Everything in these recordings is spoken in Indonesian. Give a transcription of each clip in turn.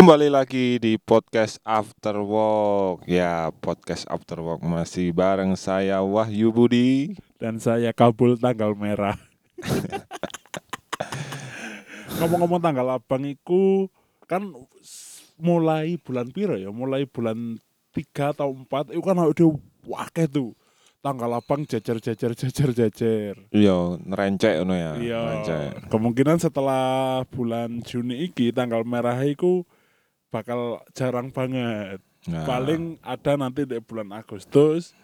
Kembali lagi di podcast After Work Ya podcast After Work masih bareng saya Wahyu Budi dan saya kabul tanggal merah. Ngomong-ngomong tanggal abang iku kan mulai bulan piro ya? Mulai bulan 3 atau 4 itu kan udah wakeh tuh. Tanggal abang jajar-jajar jajar-jajar. Iya nerencek ya Iya. Kemungkinan setelah bulan Juni iki tanggal merah iku bakal jarang banget. Nah, Paling ada nanti di bulan Agustus.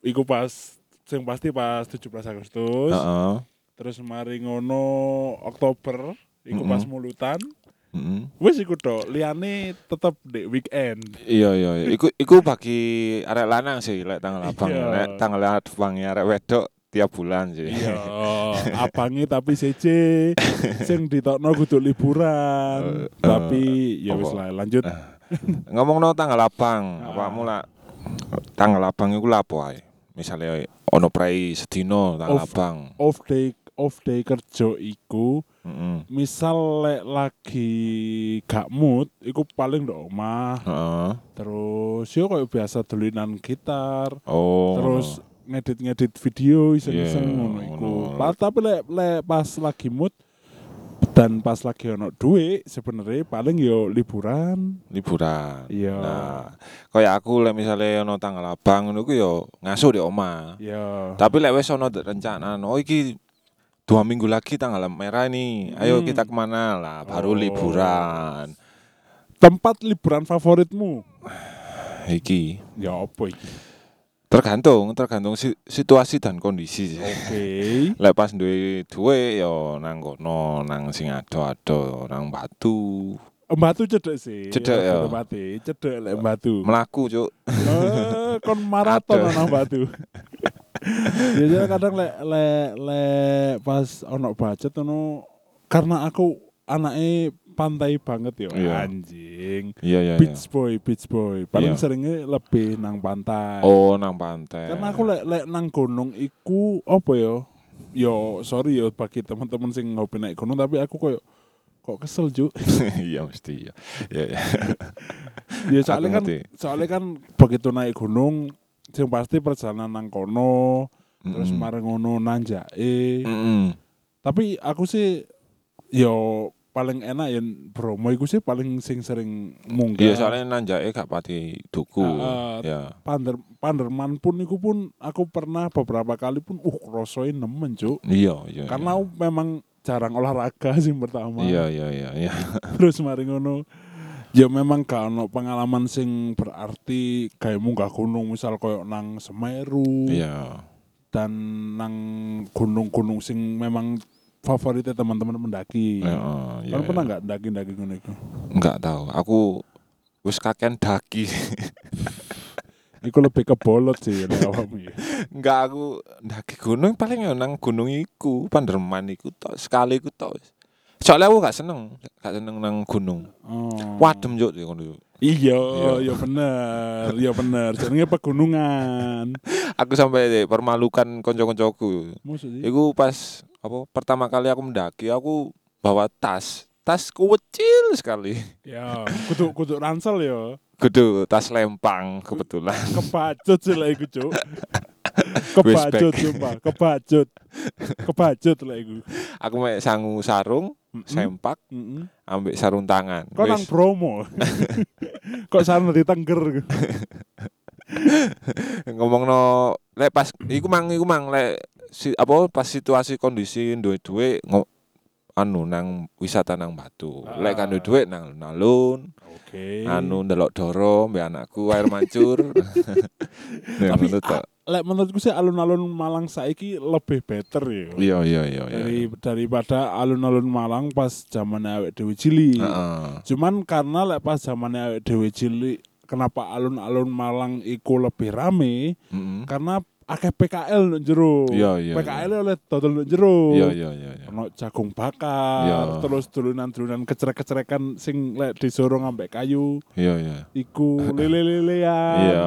Iku pas sing pasti pas 17 Agustus. heeh. Terus mari ngono Oktober iku pas mulutan. Mm-mm. Wis iku tok, liyane tetep di weekend. Iya iya iya. Iku iku bagi arek lanang sih lek tanggal abang. Iya. Lek tanggal abang ya arek wedok tiap bulan sih. Iya, abangi tapi CC sing ditokno kudu liburan. Eh, tapi ya wis lah lanjut. Ngomong no tanggal abang, Ah. apa mula tanggal abang iku lapo ae? Misalnya ono prei sedino tanggal Off. abang. Off day off day kerja iku Heeh. misal lek lagi gak mood iku paling ndok omah Heeh. terus yo koyo biasa dolinan gitar Oh. terus ngedit-ngedit video iseng-iseng Iya, ngono iku. Tapi lek lek pas lagi mood dan pas lagi ono duit sebenarnya paling yo liburan. liburan. Iya. Nah, kayak aku lek misalnya ono tanggal abang ngono yo ngasuh di omah. Iya. Tapi lek wis ono rencana, oh iki dua minggu lagi tanggal merah nih, ayo Hmm. kita ke mana lah, baru Oh. liburan. Tempat liburan favoritmu? Iki Ya apa iki? Tergantung, tergantung si- situasi dan kondisi sih. Oke. Lek pas duwe duwe yo nang kono, nang sing ado-ado, nang batu. Mbatu cedek sih. Cedek, ya. Mati, cedek lek Mbatu. Melaku, Cuk. Eh, kon maraton nang Mbatu. Biasanya kadang lek lek lek pas ono budget ono karena aku anaknya pantai banget yo Iya. anjing. Iya, iya, iya. Beach boy, beach boy. Paling Iya. seringnya lebih nang pantai. Oh, nang pantai. Karena aku lek lek nang gunung iku apa yo? Yo sorry yo bagi teman-teman sing hobi naik gunung tapi aku koyo kok kesel juk. Iya mesti. Iya, iya. ya Aku soalnya kan soalnya kan begitu naik gunung sing pasti perjalanan nang kono terus Mm-mm. mareng ngono nanjake. Mm-mm. Tapi aku sih yo paling enak ya Bromo iku sih paling sing sering munggah. Iya, soalnya nanjake gak pati duku. Ah, ya. Pander, Panderman pun iku pun aku pernah beberapa kali pun uh rasain nemen cuk. Iya, iya. Karena aku memang jarang olahraga sih pertama. iya, iya, iya, iya. Terus mari ngono ya memang gak ono pengalaman sing berarti kayak munggah gunung misal koyo nang Semeru Iya. dan nang gunung-gunung sing memang favoritnya teman-teman mendaki. Iya, iya. Kan pernah iya. nggak daki-daki ngono iku? Enggak tahu. Aku wis kakean daki. Iku lebih ke bolot sih nek awakmu ya. Enggak aku daki gunung paling ya nang gunung iku, Panderman iku tok, sekali iku tok. Soalnya aku gak seneng, gak seneng nang gunung. Oh. Wadem juk ya ngono. Iya, Iya. iya bener, iya bener. Jenenge pegunungan. Aku sampai permalukan. Maksudnya? Iku pas apa pertama kali aku mendaki aku bawa tas. Tasku kecil sekali. Ya, kudu kudu ransel ya. Gede tas lempang kebetulan. Kebacut sih lah iku, Cuk. Kebacut Westback. sumpah, kebacut. Kebacut lah iku. Aku mek sangu sarung, Sempak, Mm-mm. ambek sarung tangan. Kok nang promo? Kok sana di Tengger? ngomongno lek pas iku mang iku mang lek si, apa pas situasi kondisi duwe-duwe ngo, anu nang wisata nang Batu. Lek kan Ah. duwe nang alun, Oke. anu ndelok doro mbek anakku air mancur. Tapi. Lek menurutku sih alun-alun Malang saiki lebih better ya. Iya iya iya iya. Dari daripada alun-alun Malang pas zaman awake dhewe cilik. Heeh. Cuman karena lek pas zaman awake dhewe cilik kenapa alun-alun Malang iku lebih rame? Heeh. Karena akeh PKL nang jero. Iya, iya, PKL oleh dodol nang jero. Iya iya iya iya. Ono jagung bakar, Iya. terus dulunan-dulunan kecerek-kecerekan sing lek disorong ambek kayu, Iya iya. iku lele-lelean. Iya.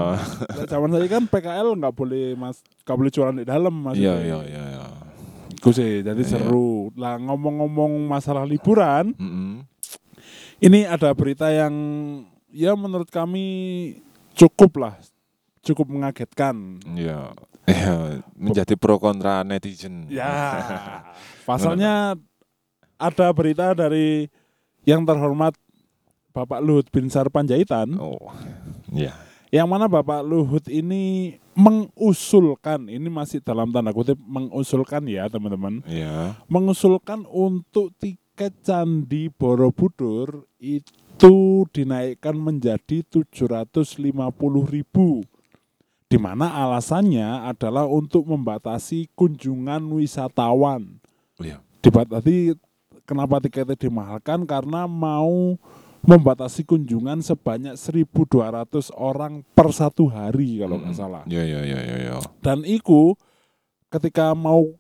Lek zaman saya kan PKL nggak boleh mas, nggak boleh jualan di dalam mas. Iya iya iya iya. Iku sih, jadi Iya. seru. Lah ngomong-ngomong masalah liburan, Heeh. Ini ada berita yang ya menurut kami cukup lah, cukup mengagetkan. Ya, ya menjadi pro kontra netizen. Ya, pasalnya ada berita dari yang terhormat Bapak Luhut Binsar Panjaitan, Oh, ya. yang mana Bapak Luhut ini mengusulkan, ini masih dalam tanda kutip mengusulkan ya teman-teman, Ya. mengusulkan untuk tiket Candi Borobudur itu dinaikkan menjadi 750.000 ribu. Di mana alasannya adalah untuk membatasi kunjungan wisatawan. Iya. Dibatasi kenapa tiketnya dimahalkan karena mau membatasi kunjungan sebanyak 1.200 orang per satu hari kalau nggak salah. Ya, ya, ya, ya, ya. Dan iku ketika mau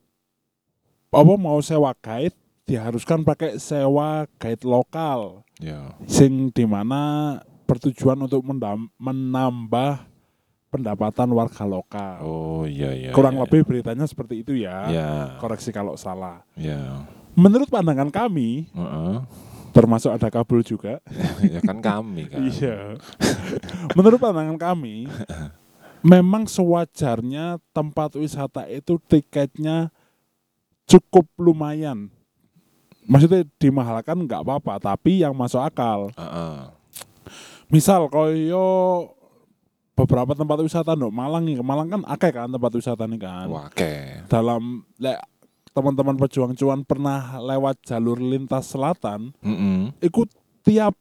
apa mau sewa guide diharuskan pakai sewa guide lokal Ya. sing di mana bertujuan untuk menambah pendapatan warga lokal. Oh, iya, iya. Kurang iya. lebih beritanya seperti itu ya. Ya. Koreksi kalau salah. Ya. Menurut pandangan kami, Heeh. termasuk ada kabel juga. ya kan kami kan. Iya. Menurut pandangan kami, memang sewajarnya tempat wisata itu tiketnya cukup lumayan. Maksudnya dimahalkan nggak apa-apa, tapi yang masuk akal. Heeh. Misal koyo beberapa tempat wisata ndok Malang nih, Malang kan akeh kan tempat wisata nih kan. Wah, oke. Dalam lek teman-teman pejuang cuan pernah lewat jalur lintas selatan, Heeh. ikut tiap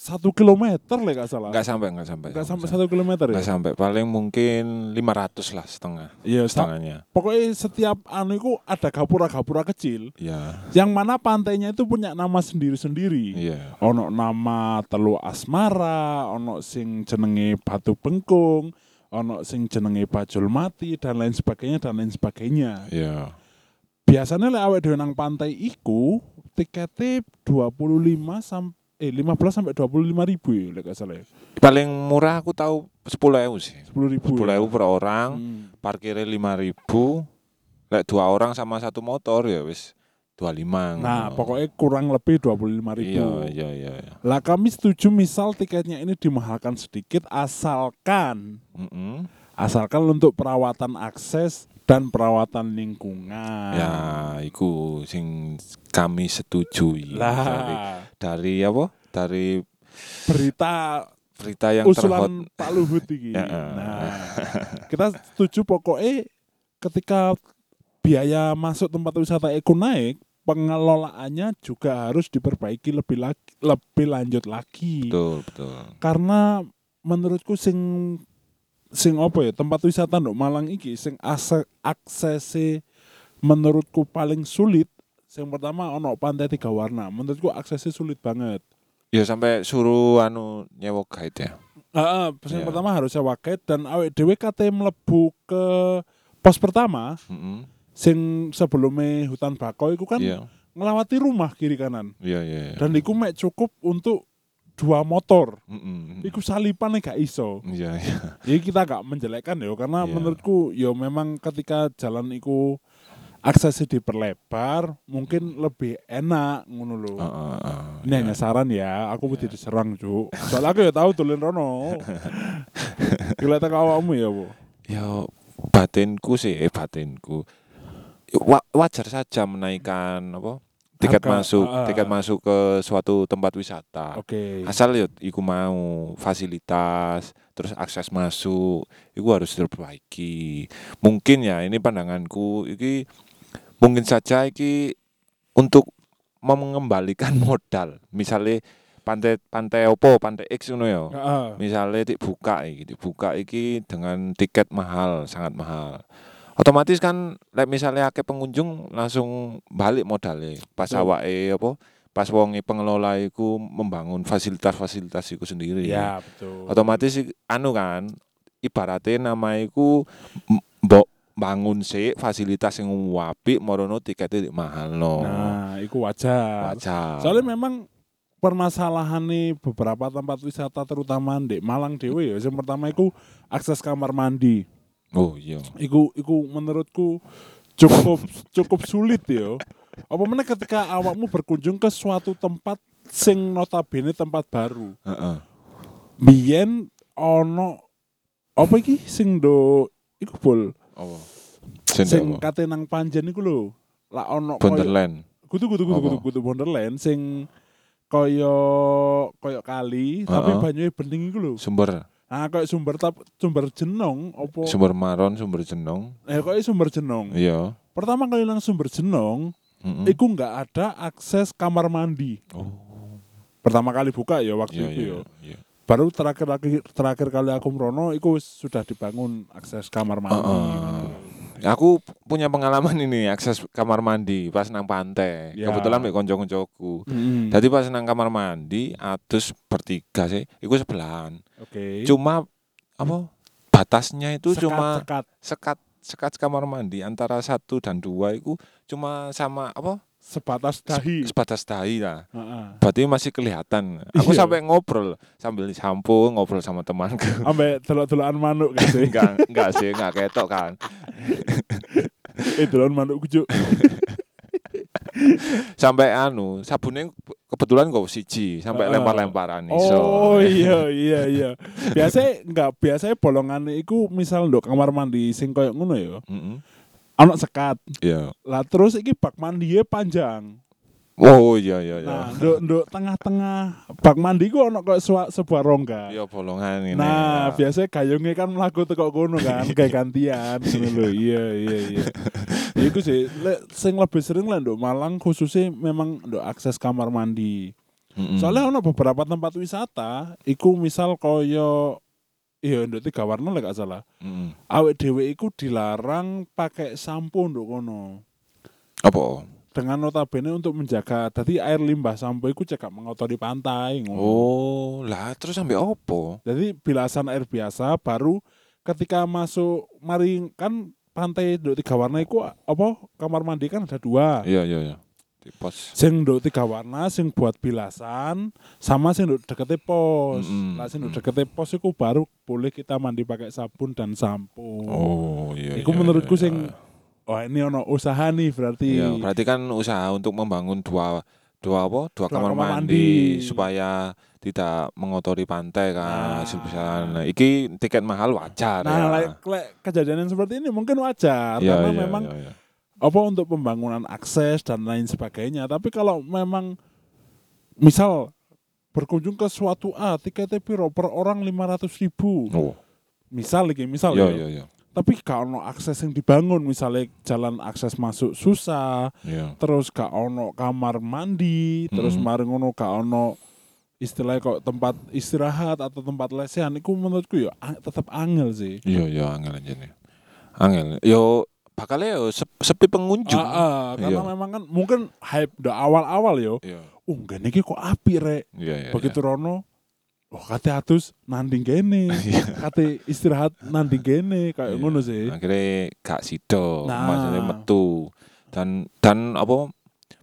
satu kilometer lah gak salah. Enggak sampai, enggak sampai. Nggak sampai satu kilometer ya? sampai. Paling mungkin 500 lah setengah. Iya, Setengahnya. pokoknya setiap anu itu ada gapura-gapura kecil Iya. yang mana pantainya itu punya nama sendiri-sendiri. Iya. Ono nama Telu Asmara, ono sing jenenge Batu Bengkung, ono sing jenenge Bajul Mati dan lain sebagainya dan lain sebagainya. Iya. Biasanya lek awake dhewe nang pantai iku tiketnya 25 sampai eh 15 sampai 25 ribu ya lek gak salah ya. Paling murah aku tahu 10.000 sih. 10 ribu. 10.000 per orang, Hmm. parkirnya 5.000. Lek dua orang sama satu motor ya wis 25. Nah, ngono. pokoknya kurang lebih 25 ribu. Iya, iya, iya. iya. Lah kami setuju misal tiketnya ini dimahalkan sedikit asalkan Mm-mm. asalkan untuk perawatan akses dan perawatan lingkungan. Ya, iku sing kami setujui. Dari, Lah, dari apa? Dari berita berita yang terhot. usulan Pak Luhut iki. Ya, Nah, kita setuju pokoknya ketika biaya masuk tempat wisata itu naik, pengelolaannya juga harus diperbaiki lebih lagi, lebih lanjut lagi. Betul, betul. Karena menurutku sing sing apa ya tempat wisata ndok Malang iki sing aksesnya menurutku paling sulit. Yang pertama ono pantai tiga warna. Menurutku aksesnya sulit banget. Ya sampai suruh anu nyewa guide ya. Heeh, yang Iya. pertama harus sewa guide dan awake dhewe kate mlebu ke pos pertama Mm-mm. sing sebelumnya hutan bako itu kan Iya. ngelawati rumah kiri kanan. Iya, iya. iya. Dan iku mek cukup untuk dua motor. Mm-mm. Iku salipan gak iso. Iya, iya. Jadi kita gak menjelekkan ya karena Iya. menurutku ya memang ketika jalan iku aksesnya diperlebar mungkin lebih enak ngono lho. Heeh, heeh. Ini hanya saran ya, aku mesti diserang, Cuk. Soalnya aku ya tahu tulen rono. Gila tak awakmu ya, Bu. Ya batinku sih, eh batinku. Wa- wajar saja menaikkan apa? Tiket Harga, masuk, ah. tiket masuk ke suatu tempat wisata. Oke. Asal ya iku mau fasilitas, terus akses masuk, itu harus diperbaiki. Mungkin ya ini pandanganku, iki mungkin saja iki untuk mengembalikan modal. Misalnya pantai pantai opo, pantai X ngono ya. Heeh. misalnya dibuka iki dibuka iki dengan tiket mahal sangat mahal otomatis kan lek misalnya akeh pengunjung langsung balik modalnya pas Betul. awake apa pas wonge pengelola iku membangun fasilitas-fasilitas iku sendiri Ya, betul. otomatis anu kan ibaratnya nama iku mbok bangun sih fasilitas yang apik morono tiketnya mahal no Nah, iku wajar. wajar Soalnya memang permasalahan nih beberapa tempat wisata terutama di Malang dewe ya. Yang pertama iku akses kamar mandi. Oh iya Iku iku menurutku cukup cukup sulit ya. Apa mana ketika awakmu berkunjung ke suatu tempat sing notabene tempat baru. Heeh. Biyen ono apa iki sing do iku bol Apa? sing kate nang Panjen iku lho. Lah ono koyo Wonderland. kudu kudu kudu kudu kudu Wonderland sing kaya kaya kali tapi Heeh. banyune bening iku lho. Sumber Ah kaya sumber tap, sumber jenong opo sumber maron, sumber jenong. eh kaya sumber jenong. Iya. Pertama kali nang sumber jenong Mm-mm. iku nggak ada akses kamar mandi. Oh. Pertama kali buka ya waktu Iya, itu iya, ya. iya. Baru terakhir terakhir terakhir kali aku merono iku sudah dibangun akses kamar mandi. Heeh. Aku punya pengalaman ini akses kamar mandi pas nang pantai. Ya. Kebetulan mek konco-koncoku. Mm. Jadi pas nang kamar mandi atus bertiga sih, iku sebelahan. Oke. Cuma apa? Batasnya itu Sekat- cuma sekat. sekat sekat kamar mandi antara satu dan dua itu cuma sama apa? Sebatas dahi. Sebatas dahi lah. Heeh. Berarti masih kelihatan. Aku Iya. sampai ngobrol sambil sampo ngobrol sama temanku. Ambek delok-delokan manuk kan sih. enggak, enggak sih, enggak ketok kan. eh delokan manuk kucuk. Sampai anu, sabunnya kebetulan kok siji, sampai Heeh. lempar-lemparan iso. Oh iya iya iya. Biasa enggak biasanya bolongan iku misal ndok kamar mandi sing koyo ngono ya. Heeh. Ana sekat. Iya. Lah terus iki bak mandinya panjang. Oh iya iya iya. Nah, nduk nduk tengah-tengah bak mandi ku ono koyo sua- sebuah rongga. Iya bolongan ini. Nah, ya. biasanya gayungnya kan mlaku teko kono kan, kayak gantian ngono lho. Iya, iya, iya. Ya Iku sih, lek sing lebih sering lah nduk Malang khususnya memang nduk akses kamar mandi. Mm-mm. Soalnya ono beberapa tempat wisata, iku misal koyo iya nduk tiga warna lek salah. Mm-mm. Awake dhewe iku dilarang pakai sampo nduk kono. Apa? Dengan notabene untuk menjaga, tadi air limbah sampo iku cekak mengotori pantai ngono. Oh, lah terus sampai opo? Jadi bilasan air biasa baru ketika masuk mari kan pantai Nduk Tiga Warna itu apa kamar mandi kan ada dua. Iya iya iya. Di pos. Sing Nduk Tiga Warna sing buat bilasan sama sing Nduk dekete pos. Mm-mm, Lah sing Nduk mm. dekete pos itu baru boleh kita mandi pakai sabun dan sampo. Oh iya. Iku iya, menurutku iya. sing wah ini ono usaha nih berarti. Iya, berarti kan usaha untuk membangun dua dua apa? Dua, kamar, kamar mandi, mandi. supaya tidak mengotori pantai kan. Nah. Semisal, nah, iki tiket mahal wajar Nah, ya. lek lek kejadian yang seperti ini mungkin wajar Iya, karena iya, memang iya, iya. Apa untuk pembangunan akses dan lain sebagainya. Tapi kalau memang misal berkunjung ke suatu A tiketnya piro per orang 500 ribu Oh, misal lagi misal iya ya iya iya. tapi gak ono akses yang dibangun misalnya jalan akses masuk susah Iya. terus gak ono kamar mandi terus Mm-mm. mari ngono gak ono istilahnya kok tempat istirahat atau tempat lesehan itu menurutku ya tetap angel sih Iya iya angel aja nih. Angel. Yo bakalnya sep- sepi pengunjung. Ah, ah, karena Iya. memang kan mungkin hype udah awal-awal yo Iya. oh gini kok api rek Iya iya. begitu Rono oh kate atus nanding kene Iya. kate istirahat nanding kene kayak Iya. ngono sih Akhirnya gak sido, Nah. maksudnya metu dan dan apa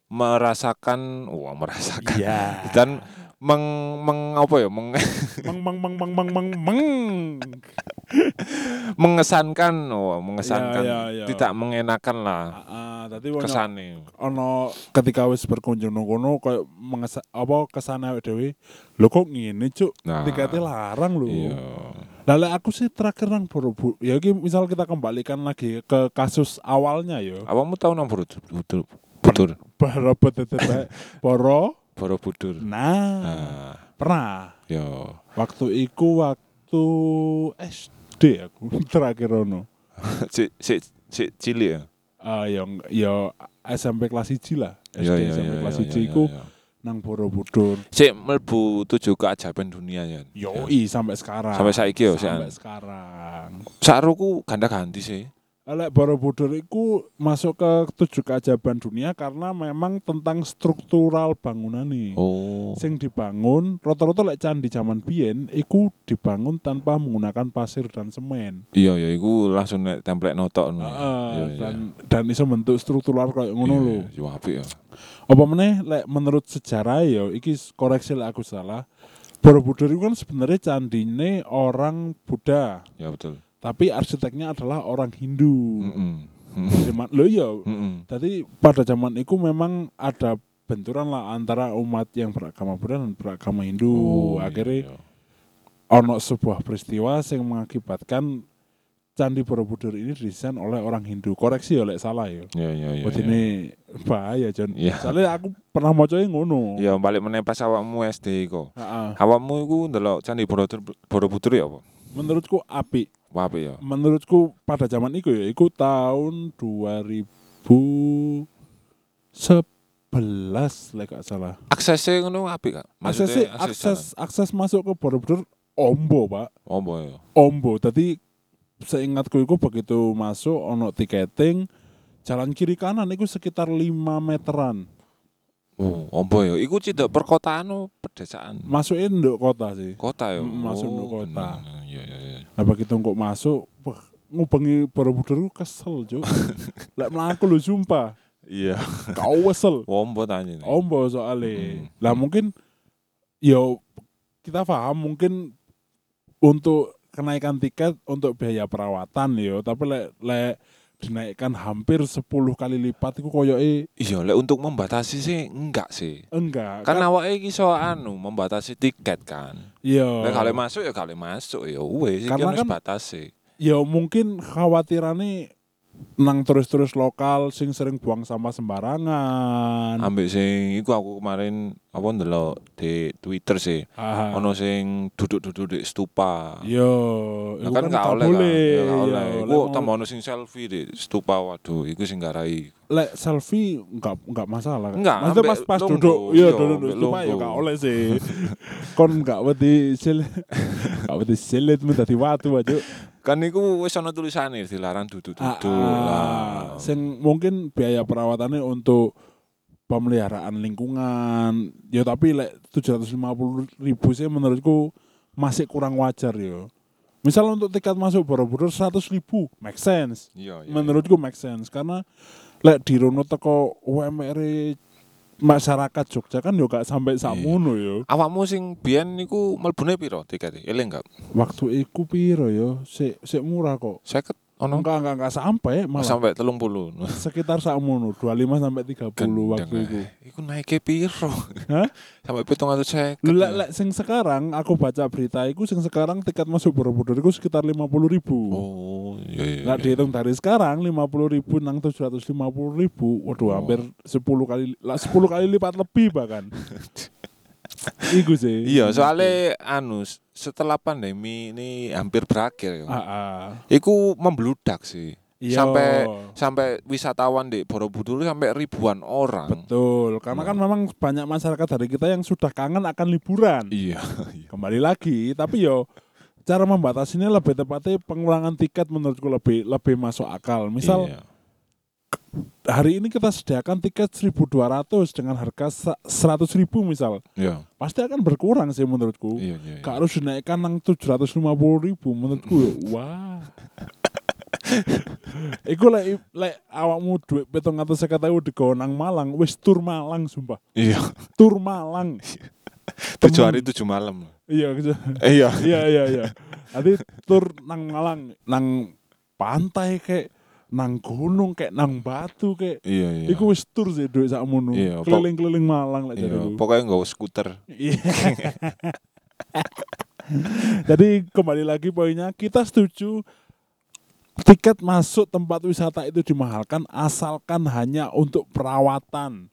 merasakan, wah merasakan iya dan meng, meng apa ya meng meng meng meng meng meng meng mengesankan, wah mengesankan, Iya, iya, iya. tidak mengenakan lah ah tadi kesannya. ono ketika wis berkunjung nang kono koyo mengesa apa ke sana awake dhewe lho kok ngene cuk Nah, tiketnya larang lho iya. Lah lek aku sih terakhir nang Borobudur ya iki misal kita kembalikan lagi ke kasus awalnya yo Awamu tahu nang Borobudur? Budur, Borobudur Boro Borobudur. nah Nah, pernah yo. waktu iku waktu SD aku terakhir ono Si si si cilik ya. ah yang ya SMP kelas 1 lah SD iya SMP iya. kelas iya, 1 iya, iku iya. nang Borobudur Sik mlebu tujuh keajaiban dunia ya. yoi sampai sekarang Sampai saiki yo, sampai sekarang Saruku ganda ganti sih. Lek Borobudur itu masuk ke tujuh keajaiban dunia karena memang tentang struktural bangunan nih. Oh. Sing dibangun, rata-rata lek candi zaman biyen iku dibangun tanpa menggunakan pasir dan semen. Iya ya, iku langsung nek template notok ngono. Heeh, Iya, iya. dan dan iso bentuk struktural kayak ngono Iya, lho. Iya, apik ya. Apa meneh lek menurut sejarah ya iki koreksi lek aku salah. Borobudur itu kan sebenarnya candine orang Buddha, Ya betul. Tapi arsiteknya adalah orang Hindu. Heeh. Zaman lo ya. Jadi pada zaman itu memang ada benturan lah antara umat yang beragama Buddha dan beragama Hindu. Oh, Akhirnya iya, iya. ono sebuah peristiwa yang mengakibatkan Candi Borobudur ini didesain oleh orang Hindu. Koreksi ya lek salah ya. Iya iya iya. Buat iya. ini bahaya John. Iya. Soalnya aku pernah mocoin ngono. Ya balik meneh pas awakmu SD iku. Awakmu iku ndelok Candi Borobudur Borobudur ya apa? Menurutku api. Apik ya. Menurutku pada zaman itu ya, itu tahun 2011 lek gak salah. Aksesnya ngono apik Kak. Maksudnya akses akses masuk ke Borobudur ombo, Pak. Oh boy. Ombo. Tadi seingatku itu begitu masuk ono tiketing jalan kiri kanan itu sekitar 5 meteran. Oh, ombo ya. Iku tidak perkotaan atau pedesaan? Masukin nduk kota sih. Kota ya. Masuk Oh, kota. bener. Iya iya iya. Nah begitu kok masuk, wah, ngubengi Borobudur ku kesel, Cuk. Lek mlaku lho sumpah. Iya. Kau wesel. Ombo tanya nih. Ombo soalnya. Hmm. Lah mungkin yo kita paham mungkin untuk kenaikan tiket untuk biaya perawatan yo, tapi lek lek dinaikkan hampir 10 kali lipat itu koyoke Iya, lek untuk membatasi sih enggak sih. enggak. Kan awake iki anu membatasi tiket kan. iya. Lek kali masuk ya kali masuk ya wis iki kan- batasi. ya mungkin khawatirannya nang terus-terus lokal sing sering buang sampah sembarangan. Ambek sing iku aku kemarin apa ndelok di Twitter sih. Aha. Ono sing duduk-duduk di stupa. Yo, Nah, kan kan gak gak oleh kan. gak Yo, oleh. Iku tambah ono sing selfie di stupa waduh, iku sing garai. lek selfie enggak enggak masalah. Enggak, Maksudnya pas pas lombo, duduk, iya, iya duduk cuma ya lombo. enggak oleh sih. Kon enggak wedi sil enggak wedi silit mu dadi watu aja. Kan iku wis ono tulisane dilarang duduk-duduk lah. Ah, sing mungkin biaya perawatannya untuk pemeliharaan lingkungan. Ya tapi lek 750 ribu sih menurutku masih kurang wajar ya. Misal untuk tiket masuk Borobudur 100 ribu, make sense. Iya, iya. menurutku make sense karena lek dirono teko UMR masyarakat Jogja kan yo gak sampai Iya. sakmono yo. Awakmu sing biyen niku mlebune piro tikete? Eling gak? Waktu iku piro yo? Sik sik murah kok. 50 ono Enggak enggak enggak sampai malah sampai 30. sekitar sakmono 25 sampai 30 waktu itu. Iku naike piro? Hah? sampai 750. Lho lek lek sing sekarang aku baca berita iku sing sekarang tiket masuk Borobudur iku sekitar 50 ribu. Oh, iya iya. Nah iya. dihitung dari sekarang 50 ribu nang 750 ribu Waduh Oh. hampir 10 kali lah 10 kali lipat lebih bahkan Iku sih Iya, soalnya anu setelah pandemi ini hampir berakhir ya. ah. Iku membludak sih. Iya. Sampai sampai wisatawan di Borobudur sampai ribuan orang. Betul Karena Iya. kan memang banyak masyarakat dari kita yang sudah kangen akan liburan Iya. Kembali lagi Tapi yo Cara membatasinya lebih tepatnya pengurangan tiket menurutku lebih lebih masuk akal. Misal Iya. Hari ini kita sediakan tiket 1.200 dengan harga sa- 100.000 misal. Iya. Pasti akan berkurang sih menurutku. Iya, iya. iya. Gak harus dinaikkan nang 750 ribu menurutku ya, wah Iku lek lek awakmu duit petong atau seket ewu digawa nang Malang wis tur Malang sumpah Iya. tur Malang Tujuh hari tujuh malam. iya gitu. Iya. iya iya iya nanti tur nang Malang nang pantai kayak nang gunung kayak nang batu kayak Iya, iya. Iku wis tur sih duit sakmono. Iya, Keliling-keliling Malang lek Iya, pokoknya nggak skuter. Iya. Jadi kembali lagi poinnya kita setuju tiket masuk tempat wisata itu dimahalkan asalkan hanya untuk perawatan.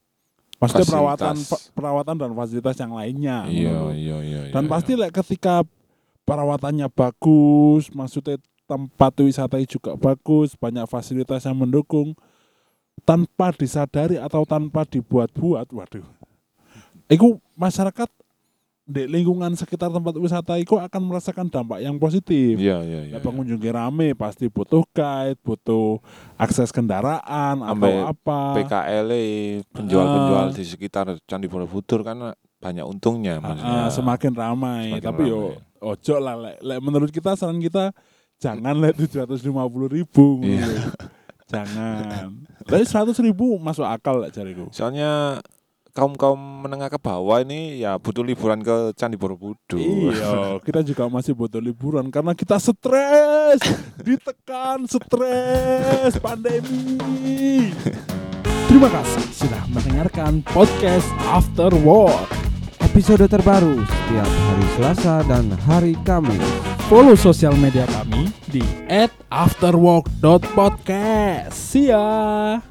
Maksudnya perawatan Fasilitas. perawatan dan fasilitas yang lainnya. Iya, iya, iya. Dan iya, pasti iya. lek ketika perawatannya bagus, maksudnya tempat wisata juga bagus, banyak fasilitas yang mendukung tanpa disadari atau tanpa dibuat-buat, waduh. Iku masyarakat di lingkungan sekitar tempat wisata itu akan merasakan dampak yang positif. Iya, iya, iya. Ya, pengunjungnya rame pasti butuh guide, butuh akses kendaraan Ambe atau apa. PKL -e, penjual-penjual Ah. di sekitar Candi Borobudur kan banyak untungnya maksudnya. ah, semakin ramai. Semakin Tapi yo ramai. ojo lah lek, lek menurut kita saran kita jangan lek 750 ribu. Iya. jangan. Tapi 100 ribu masuk akal lah jariku. Soalnya kaum-kaum menengah ke bawah ini ya butuh liburan ke Candi Borobudur. Iya, kita juga masih butuh liburan karena kita stres, ditekan, stres, pandemi. Terima kasih sudah mendengarkan podcast After Work. Episode terbaru setiap hari Selasa dan hari Kamis. Follow sosial media kami di @afterwork.podcast. See ya.